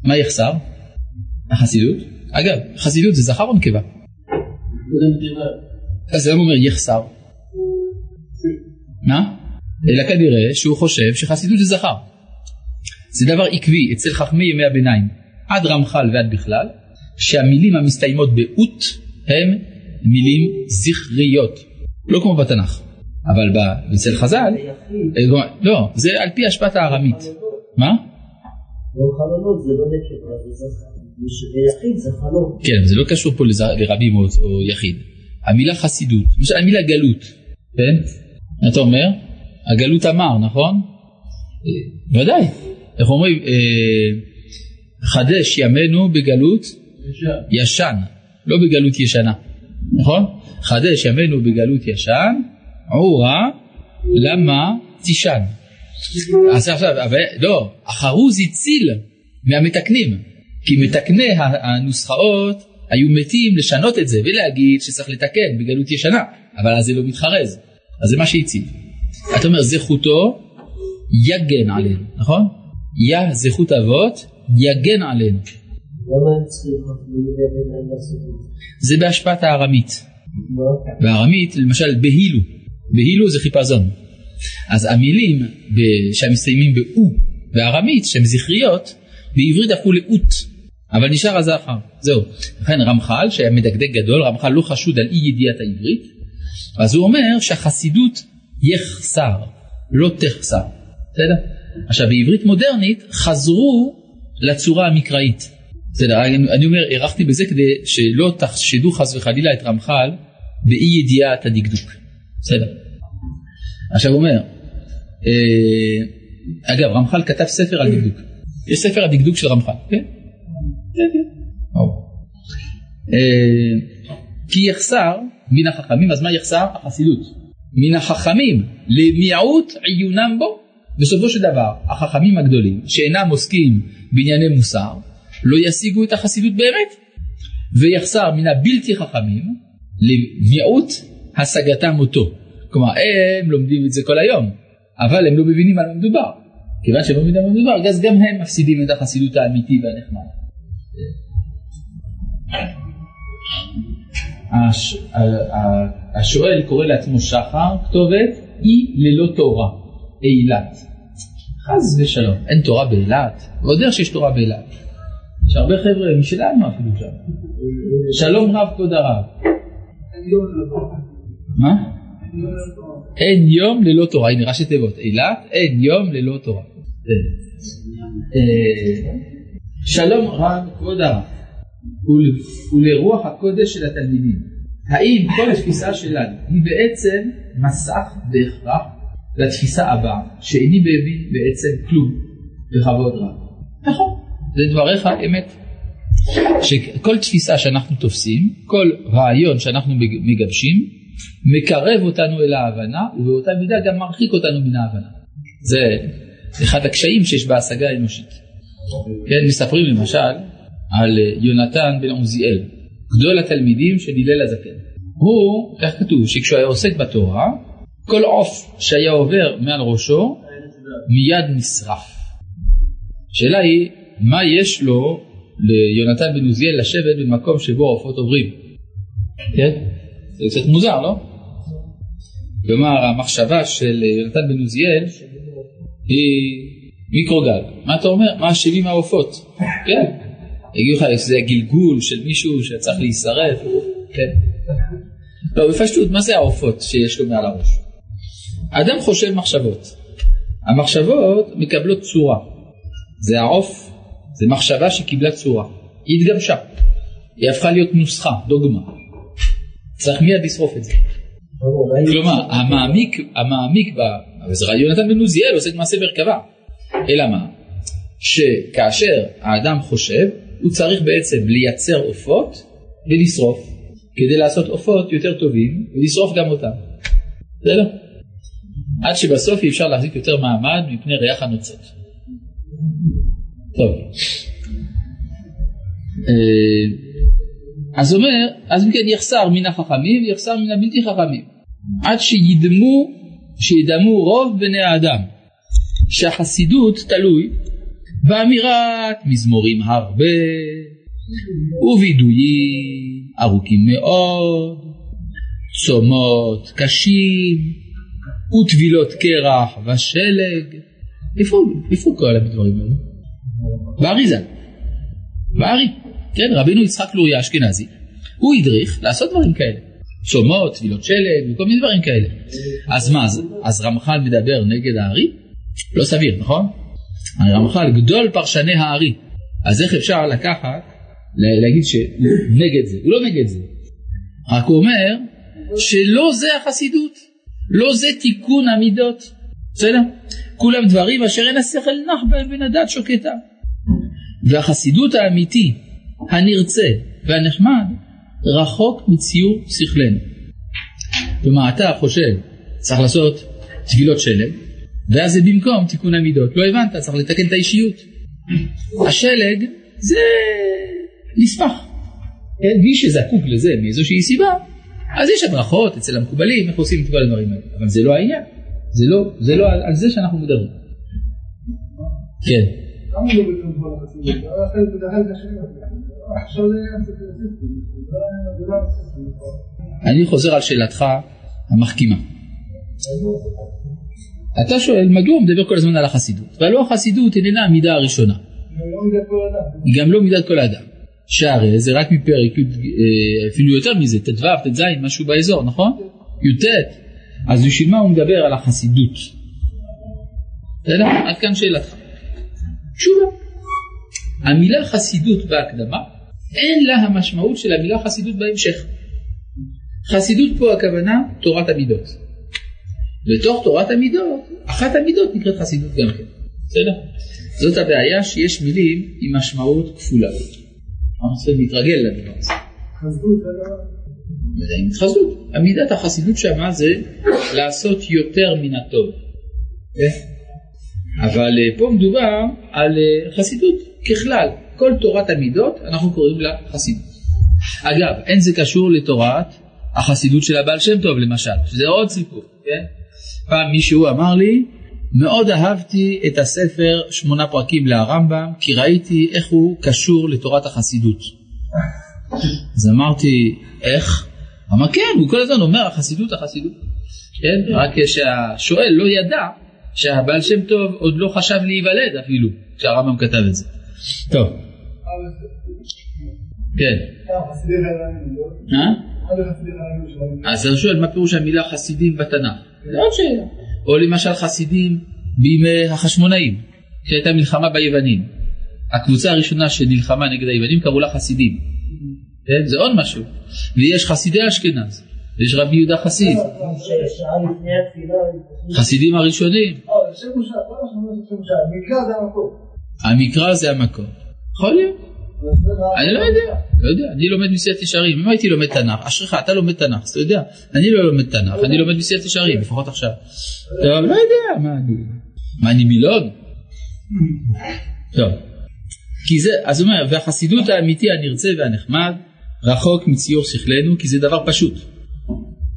מה יחסר? החסידות. אגב, חסידות זה זכר או נקבה? אז הוא אומר יחסר? מה? אלא כנראה שהוא חושב שחסידות זה זכר. זה דבר עקבי אצל חכמי ימי הביניים, עד רמח"ל ועד בכלל, שהמילים המסתיימות באות הם מילים זכריות, לא כמו בתנ"ך. אבל אצל חז"ל, אה, לא, זה על פי השפעת הארמית. מה? זה לא נקבה, זה זה חלום. כן, זה לא קשור פה לרבים או, יחיד. המילה חסידות, למשל המילה גלות, כן? אתה אומר? הגלות אמר, נכון? אה, ודאי. איך אומרים? אה, חדש ימינו בגלות. ישן, לא בגלות ישנה, נכון? חדש ימינו בגלות ישן, עורה, למה תישן. אז עכשיו, לא, החרוז הציל מהמתקנים. כי מתקני הנוסחאות היו מתים לשנות את זה ולהגיד שצריך לתקן בגלות ישנה, אבל אז זה לא מתחרז, אז זה מה שהציב. אתה אומר זכותו יגן עלינו, נכון? יא זכות אבות יגן עלינו. זה בהשפעת הארמית. בארמית למשל בהילו, בהילו זה חיפזון. אז המילים שהמסתיימים באו בארמית שהן זכריות בעברית הפכו לאות. אבל נשאר הזכר, זהו. לכן רמח"ל, שהיה מדקדק גדול, רמח"ל לא חשוד על אי ידיעת העברית, אז הוא אומר שהחסידות יחסר, לא תחסר. בסדר? עכשיו בעברית מודרנית חזרו לצורה המקראית. בסדר, אני, אומר, הערכתי בזה כדי שלא תחשדו חס וחלילה את רמח"ל באי ידיעת הדקדוק. בסדר. עכשיו הוא אומר, אה, אגב, רמח"ל כתב ספר על דקדוק. יש ספר הדקדוק של רמח"ל, כן? אה, כי יחסר מן החכמים, אז מה יחסר? החסידות. מן החכמים למיעוט עיונם בו. בסופו של דבר, החכמים הגדולים שאינם עוסקים בענייני מוסר, לא ישיגו את החסידות באמת. ויחסר מן הבלתי חכמים למיעוט השגתם אותו. כלומר, הם לומדים את זה כל היום, אבל הם לא מבינים על מה מדובר. כיוון שהם לא מבינים על מה מדובר, אז גם הם מפסידים את החסידות האמיתי והנחמד. השואל קורא לעצמו שחר, כתובת אי ללא תורה, אילת. חס ושלום, אין תורה באילת, ועוד איך שיש תורה באילת. יש הרבה חבר'ה משלנו אפילו שם. שלום רב כבוד הרב. מה? אין יום ללא תורה, הנה ראשי תיבות, אילת, אין יום ללא תורה. אה, שלום רב כבוד הרב. ולרוח הקודש של התלמידים. האם כל התפיסה שלנו היא בעצם מסך בהכרח לתפיסה הבאה, שאיני מבין בעצם כלום בכבוד רב. נכון, זה דבריך אמת. שכל תפיסה שאנחנו תופסים, כל רעיון שאנחנו מגבשים, מקרב אותנו אל ההבנה, ובאותה מידה גם מרחיק אותנו מן ההבנה. זה אחד הקשיים שיש בהשגה האנושית. כן, מספרים למשל על אה, יונתן בן עוזיאל, גדול התלמידים של הלל הזקן. הוא, איך כתוב, שכשהוא היה עוסק בתורה, כל עוף שהיה עובר מעל ראשו מיד נשרף. השאלה היא, מה יש לו ליונתן בן עוזיאל לשבת במקום שבו העופות עוברים? כן? זה קצת מוזר, לא? כלומר, המחשבה של יונתן בן עוזיאל היא מיקרוגל. מה אתה אומר? מה אשמים העופות? כן. יגידו לך שזה גלגול של מישהו שצריך להישרף, כן. לא, בפשטות, מה זה העופות שיש לו מעל הראש? האדם חושב מחשבות. המחשבות מקבלות צורה. זה העוף, זה מחשבה שקיבלה צורה. היא התגבשה. היא הפכה להיות נוסחה, דוגמה. צריך מיד לשרוף את זה. כלומר, המעמיק, המעמיק, ב... וזה יונתן בן עוזיאל עושה את מעשה מרכבה. אלא מה? שכאשר האדם חושב, הוא צריך בעצם לייצר עופות ולשרוף, כדי לעשות עופות יותר טובים ולשרוף גם אותם. בסדר? עד שבסוף אי אפשר להחזיק יותר מעמד מפני ריח הנוצות. אה, אז אומר, אז אם כן יחסר מן החכמים ויחסר מן הבלתי חכמים. עד שידמו, שידמו רוב בני האדם, שהחסידות תלוי באמירת מזמורים הרבה, ווידויים ארוכים מאוד, צומות קשים, וטבילות קרח ושלג. איפה, איפה כל הדברים האלה? באריזה. בארי. כן, רבינו יצחק לוריה אשכנזי, הוא הדריך לעשות דברים כאלה. צומות, טבילות שלג וכל מיני דברים כאלה. אז מה, אז, אז רמח"ל מדבר נגד הארי? לא סביר, נכון? רמח"ל גדול פרשני הארי. אז איך אפשר לקחת, להגיד שנגד זה? הוא לא נגד זה. רק הוא אומר שלא זה החסידות, לא זה תיקון המידות. בסדר? כולם דברים אשר אין השכל נח בהם הדת שוקטה. והחסידות האמיתי הנרצה והנחמד רחוק מציור שכלנו. כלומר אתה חושב צריך לעשות טבילות שלג ואז זה במקום תיקון המידות. לא הבנת, צריך לתקן את האישיות. השלג זה נספח. כן? מי שזקוק לזה מאיזושהי סיבה, אז יש הדרכות אצל המקובלים איך עושים את כל הדברים האלה. אבל זה לא העניין. זה לא, זה לא על, על זה שאנחנו מדברים. כן. אני חוזר על שאלתך המחכימה. אתה שואל מדוע הוא מדבר כל הזמן על החסידות, והלא החסידות איננה המידה הראשונה. היא גם לא מידת כל האדם. שהרי זה רק מפרק אפילו יותר מזה, ט"ו, ט"ז, משהו באזור, נכון? י"ט. אז בשביל מה הוא מדבר על החסידות? בסדר? עד כאן שאלתך. תשובה. המילה חסידות בהקדמה אין לה המשמעות של המילה חסידות בהמשך. חסידות פה הכוונה תורת המידות. בתוך תורת המידות, אחת המידות נקראת חסידות גם כן. בסדר? זאת הבעיה שיש מילים עם משמעות כפולה. אנחנו צריכים להתרגל לדבר הזה. חסדות זה לא... התחסדות. המידת החסידות שמה זה לעשות יותר מן הטוב. כן? אבל אה, פה מדובר על אה, חסידות ככלל. כל תורת המידות אנחנו קוראים לה חסידות. אגב, אין זה קשור לתורת החסידות של הבעל שם טוב למשל, שזה עוד סיפור, כן? פעם מישהו אמר לי, מאוד אהבתי את הספר שמונה פרקים להרמב"ם, כי ראיתי איך הוא קשור לתורת החסידות. אז אמרתי, איך? אמר כן, הוא כל הזמן אומר החסידות, החסידות. כן? רק שהשואל לא ידע שהבעל שם טוב עוד לא חשב להיוולד אפילו, כשהרמב"ם כתב את זה. טוב. כן. אז אני שואל מה פירוש המילה חסידים בתנ"ך? זה עוד שאלה. או למשל חסידים בימי החשמונאים, כשהייתה מלחמה ביוונים. הקבוצה הראשונה שנלחמה נגד היוונים קראו לה חסידים. כן? זה עוד משהו. ויש חסידי אשכנז, ויש רבי יהודה חסיד. חסידים הראשונים. המקרא זה המקור. יכול להיות. אני לא יודע, לא יודע, אני לומד מסיעת ישרים, אם הייתי לומד תנ"ך, אשריך, אתה לומד תנ"ך, אתה יודע, אני לא לומד תנ"ך, אני לומד מסיעת ישרים, לפחות עכשיו. טוב, לא יודע, מה אני, מה אני מילון? טוב, כי זה, אז הוא אומר, והחסידות האמיתי הנרצה והנחמד, רחוק מציור שכלנו, כי זה דבר פשוט.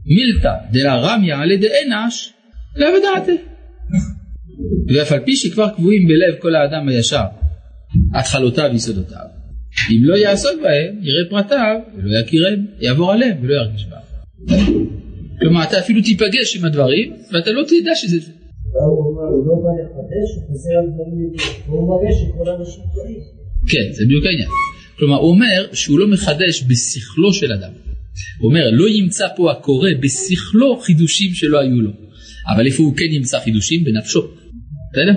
מילתא דלה רמיה על ידי אנש, לא בדעתי. ואף על פי שכבר קבועים בלב כל האדם הישר, התחלותיו ויסודותיו, אם לא יעסוק בהם, יראה פרטיו ולא יכירם, יעבור עליהם ולא ירגיש בהם. כלומר, אתה אפילו תיפגש עם הדברים, ואתה לא תדע שזה זה. כן, זה בדיוק העניין. כלומר הוא אומר שהוא לא מחדש בשכלו של אדם. הוא אומר לא ימצא פה הקורא בשכלו חידושים שלא היו לו. אבל איפה הוא כן ימצא חידושים? בנפשו. בסדר?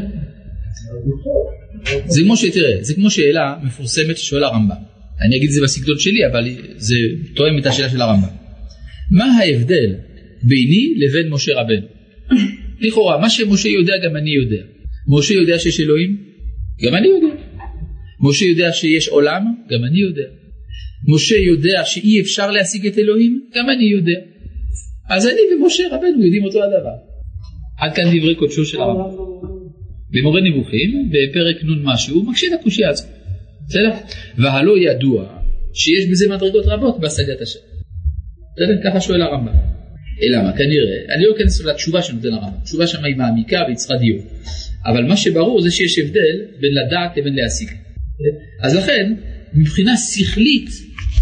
זה כמו שתראה, זה כמו שאלה מפורסמת ששואל הרמב"ם. אני אגיד את זה בסגנון שלי, אבל זה תואם את השאלה של הרמב"ם. מה ההבדל ביני לבין משה רבנו? לכאורה, מה שמשה יודע גם אני יודע. משה יודע שיש אלוהים? גם אני יודע. משה יודע שיש עולם? גם אני יודע. משה יודע שאי אפשר להשיג את אלוהים? גם אני יודע. אז אני ומשה רבנו יודעים אותו הדבר. עד כאן דברי קודשו של הרמב"ם. במורה נבוכים, בפרק נ' משהו, הוא מקשה את הזאת. בסדר? והלא ידוע שיש בזה מדרגות רבות בהשגת השם. בסדר? ככה שואל הרמב"ם. אלא מה? כנראה, אני לא אכנס לתשובה שנותן הרמב"ם. התשובה שם היא מעמיקה והיא צריכה דיון. אבל מה שברור זה שיש הבדל בין לדעת לבין להשיג. אז לכן, מבחינה שכלית,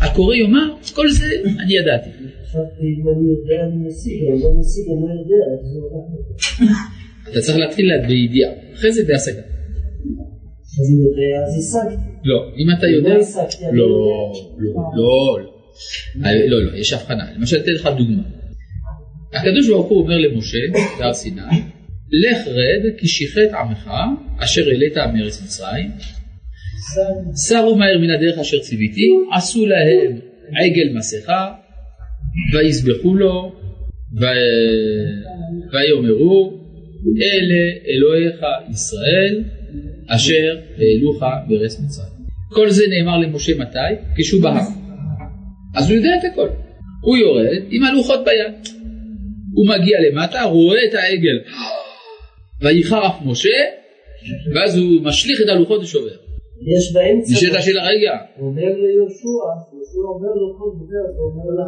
הקורא יאמר, כל זה אני ידעתי. אתה צריך להתחיל בידיעה, אחרי זה בהשגה. אז אם יודע אז השגתי. לא, אם אתה יודע... לא לא. לא, לא, לא. אה, לא, לא, יש הבחנה. למשל, אתן לך דוגמה. הקדוש ברוך הוא אומר למשה, בהר סיני, לך רד כי שיחת עמך אשר העלית מארץ מצרים, סרו מהר מן הדרך אשר ציוויתי, עשו להם עגל מסכה, ויזבחו לו, ויאמרו, אלה אלוהיך ישראל, אשר העלוך בארץ מצרים. כל זה נאמר למשה מתי? כשהוא בהר. אז הוא יודע את הכל. הוא יורד עם הלוחות ביד. הוא מגיע למטה, רואה את העגל. וייחר אף משה, ואז הוא משליך את הלוחות ושובר. יש באמצע, נשאלת השאלה, רגע, הוא אומר ליהושע, יהושע אומר לו כל דבר, הוא אומר לו,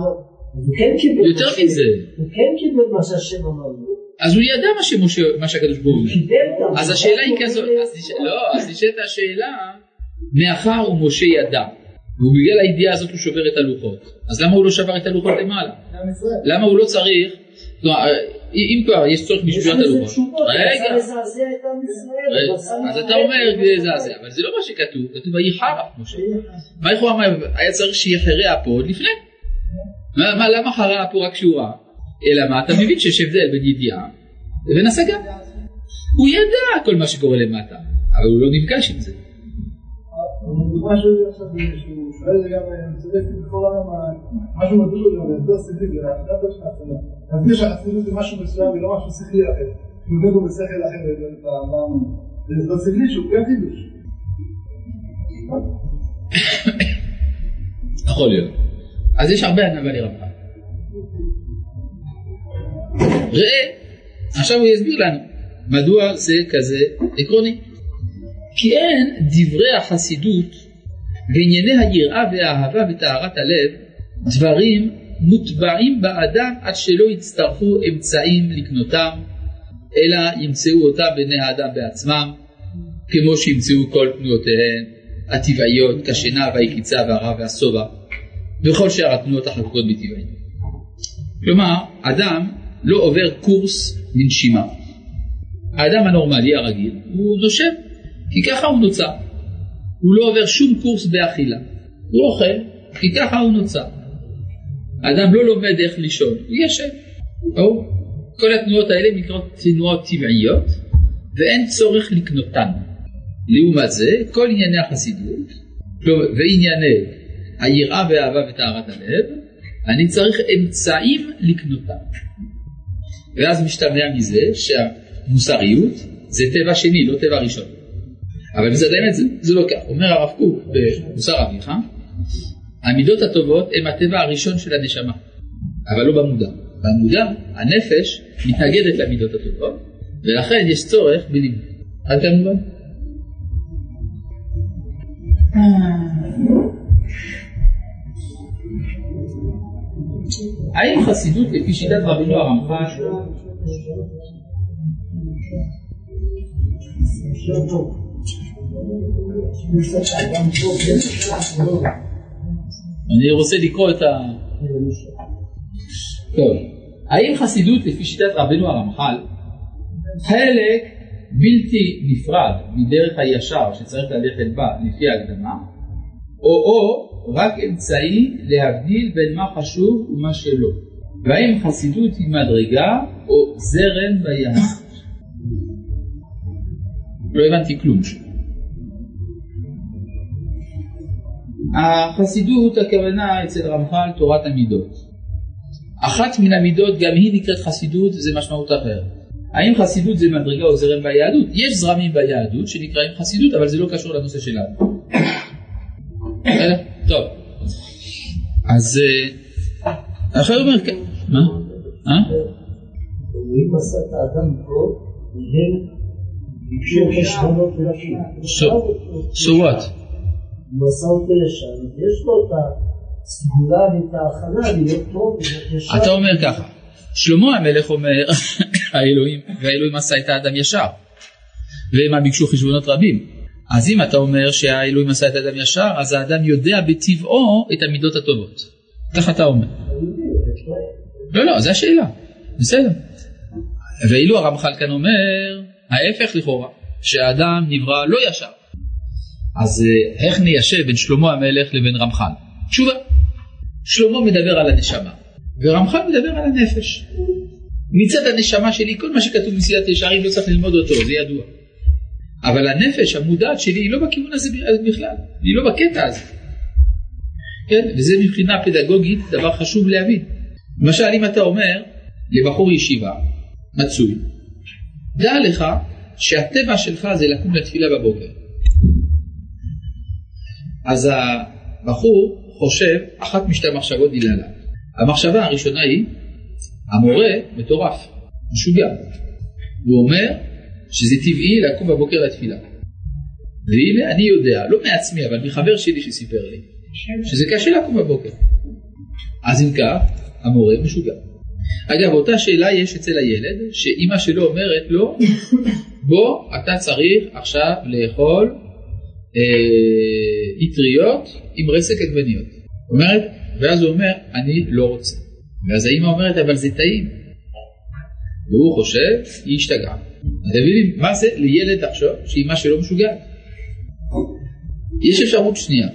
הוא כן קיבל, יותר מזה. הוא כן קיבל מה שהשם אמר לו, אז הוא ידע מה, שמשה, מה שהקדוש ברוך הוא אז השאלה היא כזאת, לא, אז נשאלת השאלה, מאחר ומשה ידע, ובגלל הידיעה הזאת הוא שובר את הלוחות, אז למה הוא לא שבר את הלוחות למעלה? למה הוא לא צריך, כלומר, אם כבר יש צורך בשבירת הלוחות, הוא רגע, עשה אז אתה אומר לזעזע, אבל זה לא מה שכתוב, כתוב ויחר אף משה. מה יכול אמר, היה צריך שיחרה אפו עוד לפני. מה, מה, למה חרה אפו רק כשהוא ראה? אלא מה, אתה מבין שיש הבדל בין ידיעה לבין השגה. הוא ידע כל מה שקורה למטה, אבל הוא לא נפגש עם זה. שואל זה גם, צודק בכל העולם, משהו מדהים זה יותר שכלי, זה הדבר של החסידות. להסביר שהחסידות זה משהו מסוים ולא משהו שכלי אחר. עובד בו בשכל אחר, זה לא שכלי שהוא כן חידוש. יכול להיות. אז יש הרבה ענווה לרמב"ם. ראה, עכשיו הוא יסביר לנו מדוע זה כזה עקרוני. כי אין דברי החסידות בענייני היראה והאהבה וטהרת הלב דברים מוטבעים באדם עד שלא יצטרכו אמצעים לקנותם, אלא ימצאו אותם בני האדם בעצמם, כמו שימצאו כל תנועותיהם הטבעיות כשינה והיקיצה והרע והשובע, וכל שאר התנועות החקוקות בטבעי. כלומר, אדם לא עובר קורס בנשימה. האדם הנורמלי הרגיל הוא נושם, כי ככה הוא נוצר. הוא לא עובר שום קורס באכילה. הוא אוכל, כי ככה הוא נוצר. האדם לא לומד איך לישון, הוא ישן. ברור? כל התנועות האלה נקראות תנועות טבעיות, ואין צורך לקנותן. לעומת זה, כל ענייני החסידות, וענייני היראה והאהבה וטהרת הלב, אני צריך אמצעים לקנותם. ואז משתמע מזה שהמוסריות זה טבע שני, לא טבע ראשון. אבל מצד האמת זה, זה לא כך. אומר הרב קוק במוסר אביך, המידות הטובות הן הטבע הראשון של הנשמה, אבל לא במודע. במודע הנפש מתנגדת למידות הטובות, ולכן יש צורך בלימוד. עד כאן מובן? האם חסידות לפי שיטת רבינו הרמח"ל אני רוצה לקרוא את ה... טוב, האם חסידות לפי שיטת רבנו הרמח"ל חלק בלתי נפרד מדרך הישר שצריך ללכת בה לפי ההקדמה, או או רק אמצעי להבדיל בין מה חשוב ומה שלא. והאם חסידות היא מדרגה או זרם ביהדות? לא הבנתי כלום. החסידות הכוונה אצל רמח"ל תורת המידות. אחת מן המידות גם היא נקראת חסידות זה משמעות אחרת. האם חסידות זה מדרגה או זרם ביהדות? יש זרמים ביהדות שנקראים חסידות אבל זה לא קשור לנושא שלנו. טוב, אז אחר אומר כן, מה? אה? את האדם פה. So what? ישר, יש לו את הסגולה ואת ההכנה להיות טוב ישר. אתה אומר ככה, שלמה המלך אומר, האלוהים, והאלוהים עשה את האדם ישר, והם ביקשו חשבונות רבים. אז אם אתה אומר שהאלוהים עשה את האדם ישר, אז האדם יודע בטבעו את המידות הטובות. ככה אתה אומר. לא, לא, זו השאלה. בסדר. ואילו הרמח"ל כאן אומר, ההפך לכאורה, שהאדם נברא לא ישר. אז אה, איך ניישב בין שלמה המלך לבין רמח"ל? תשובה. שלמה מדבר על הנשמה, ורמח"ל מדבר על הנפש. מצד הנשמה שלי, כל מה שכתוב מסילת ישרים לא צריך ללמוד אותו, זה ידוע. אבל הנפש המודעת שלי היא לא בכיוון הזה בכלל, היא לא בקטע הזה. כן? וזה מבחינה פדגוגית דבר חשוב להבין. למשל אם אתה אומר לבחור ישיבה מצוי, דע לך שהטבע שלך זה לקום לתפילה בבוקר. אז הבחור חושב אחת משתי המחשבות דלהלן. המחשבה הראשונה היא, המורה מטורף, משוגע. הוא אומר שזה טבעי לקום בבוקר לתפילה. והנה אני יודע, לא מעצמי, אבל מחבר שלי שסיפר לי, שזה קשה לקום בבוקר. אז אם כך, המורה משוגע. אגב, אותה שאלה יש אצל הילד, שאימא שלו אומרת לו, בוא, אתה צריך עכשיו לאכול אה, אטריות עם רסק עגבניות. אומרת, ואז הוא אומר, אני לא רוצה. ואז האימא אומרת, אבל זה טעים. והוא חושב, היא השתגעה. אתם מבינים, מה זה לילד לחשוב שאימא שלו משוגעת? יש אפשרות שנייה,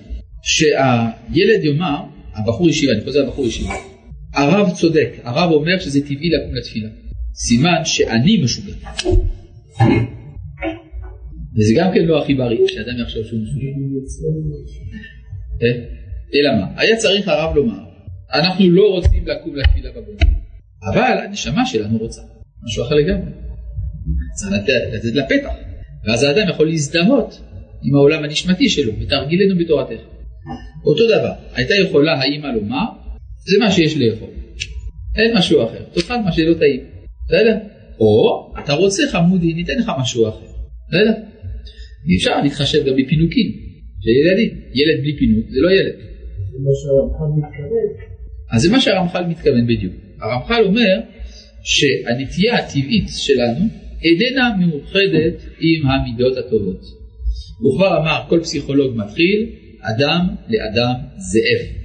שהילד יאמר, הבחור ישיבה, אני חוזר לבחור ישיבה, הרב צודק, הרב אומר שזה טבעי לקום לתפילה. סימן שאני משוגע. וזה גם כן לא הכי בריא, שאדם יחשוב שהוא משוגע. אה? אלא מה? היה צריך הרב לומר, אנחנו לא רוצים לקום לתפילה בבוקר, אבל הנשמה שלנו רוצה, משהו אחר לגמרי. צריך לתת, לה פתח, ואז האדם יכול להזדהות עם העולם הנשמתי שלו, ותרגילנו בתורתך. אותו דבר, הייתה יכולה האימא לומר, זה מה שיש לאכול, אין משהו אחר, תאכל מה שלא טעים, בסדר? או אתה רוצה חמודי, ניתן לך משהו אחר, בסדר? אי אפשר להתחשב גם בפינוקים של ילדים, ילד בלי פינוק זה לא ילד. זה מה שהרמח"ל מתכוון. אז זה מה שהרמח"ל מתכוון בדיוק. הרמח"ל אומר שהנטייה הטבעית שלנו איננה מאוחדת עם המידות הטובות. הוא כבר אמר, כל פסיכולוג מתחיל, אדם לאדם זאב.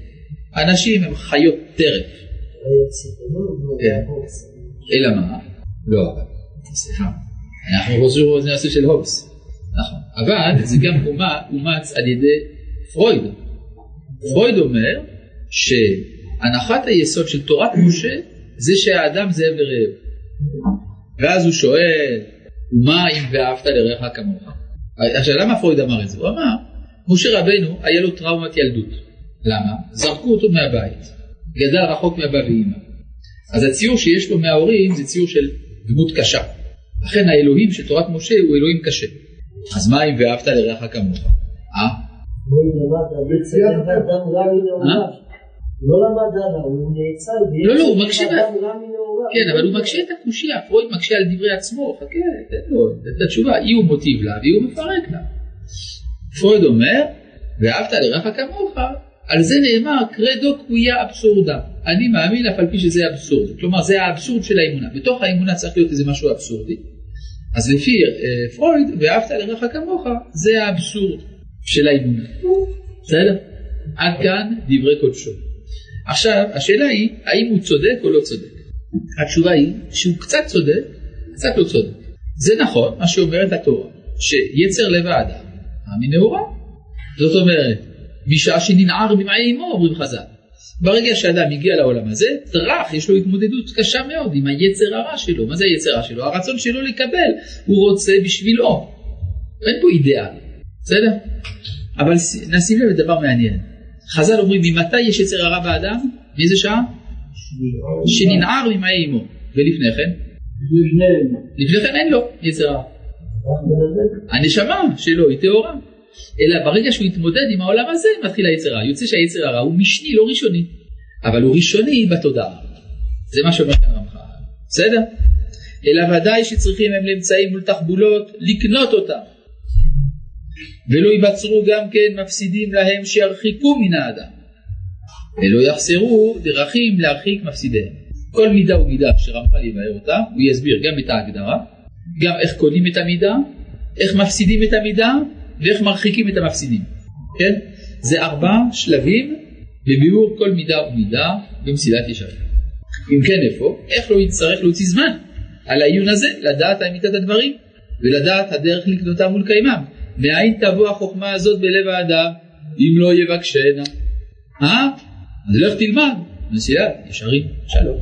אנשים הם חיות טרף. כן. אלא מה? לא, סליחה. אנחנו חושבים שזה נושא של הובס. נכון. אבל זה גם אומץ על ידי פרויד. פרויד אומר שהנחת היסוד של תורת משה זה שהאדם זאב ורעב. ואז הוא שואל, ומה אם ואהבת לרעך כמוך? עכשיו למה פרויד אמר את זה? הוא אמר, משה רבנו היה לו טראומת ילדות. למה? זרקו אותו מהבית, גדל רחוק מאבא ואימא. אז הציור שיש לו מההורים זה ציור של דמות קשה. לכן האלוהים של תורת משה הוא אלוהים קשה. אז מה אם ואהבת לרעך כמוך? אה? לא למד הלאה, הוא נעצר. לא, לא, הוא מקשה. כן, אבל הוא מקשה את הקושייה, פרויד מקשה על דברי עצמו, חכה, תן לו את התשובה, אי הוא מוטיב לה והיא הוא מפרק לה. פרויד אומר, ואהבת לרעך כמוך, על זה נאמר קרדו קוויה אבסורדה. אני מאמין אף על פי שזה אבסורד. כלומר, זה האבסורד של האמונה. בתוך האמונה צריך להיות איזה משהו אבסורדי. אז לפי אה, פרויד, ואהבת לרעך כמוך, זה האבסורד של האמונה. בסדר? עד כאן דברי קודשו. עכשיו, השאלה היא, האם הוא צודק או לא צודק? התשובה היא שהוא קצת צודק, קצת לא צודק. זה נכון, מה שאומרת התורה, שיצר לב האדם, המנהורה. זאת אומרת, בשעה שננער במעי אמו, אומרים חז"ל. ברגע שאדם הגיע לעולם הזה, טראח, יש לו התמודדות קשה מאוד עם היצר הרע שלו. מה זה היצר הרע שלו? הרצון שלו לקבל, הוא רוצה בשבילו. אין פה אידאל, בסדר? אבל נשים לב לדבר מעניין. חז"ל אומרים, ממתי יש יצר הרע באדם? מאיזה שעה? שננער ממעי אמו. ולפני כן? לפני כן אין לו יצר הרע. הנשמה שלו היא טהורה. אלא ברגע שהוא יתמודד עם העולם הזה מתחיל היצר הרע. יוצא שהיצר הרע הוא משני לא ראשוני, אבל הוא ראשוני בתודעה. זה מה שאומר כאן רמח"ל. בסדר? אלא ודאי שצריכים הם לאמצעים מול תחבולות לקנות אותם. ולא ייבצרו גם כן מפסידים להם שירחיקו מן האדם. ולא יחסרו דרכים להרחיק מפסידיהם. כל מידה ומידה שרמח"ל יבאר אותה, הוא יסביר גם את ההגדרה, גם איך קונים את המידה, איך מפסידים את המידה ואיך מרחיקים את המפסידים, כן? זה ארבע שלבים בביאור כל מידה ומידה במסילת ישרים. אם כן איפה, איך לא יצטרך להוציא זמן על העיון הזה, לדעת אמיתת הדברים ולדעת הדרך לקנותם ולקיימם. מאין תבוא החוכמה הזאת בלב האדם אם לא יבקשנה? אה? אז לך תלמד מסילת ישרים. שלום.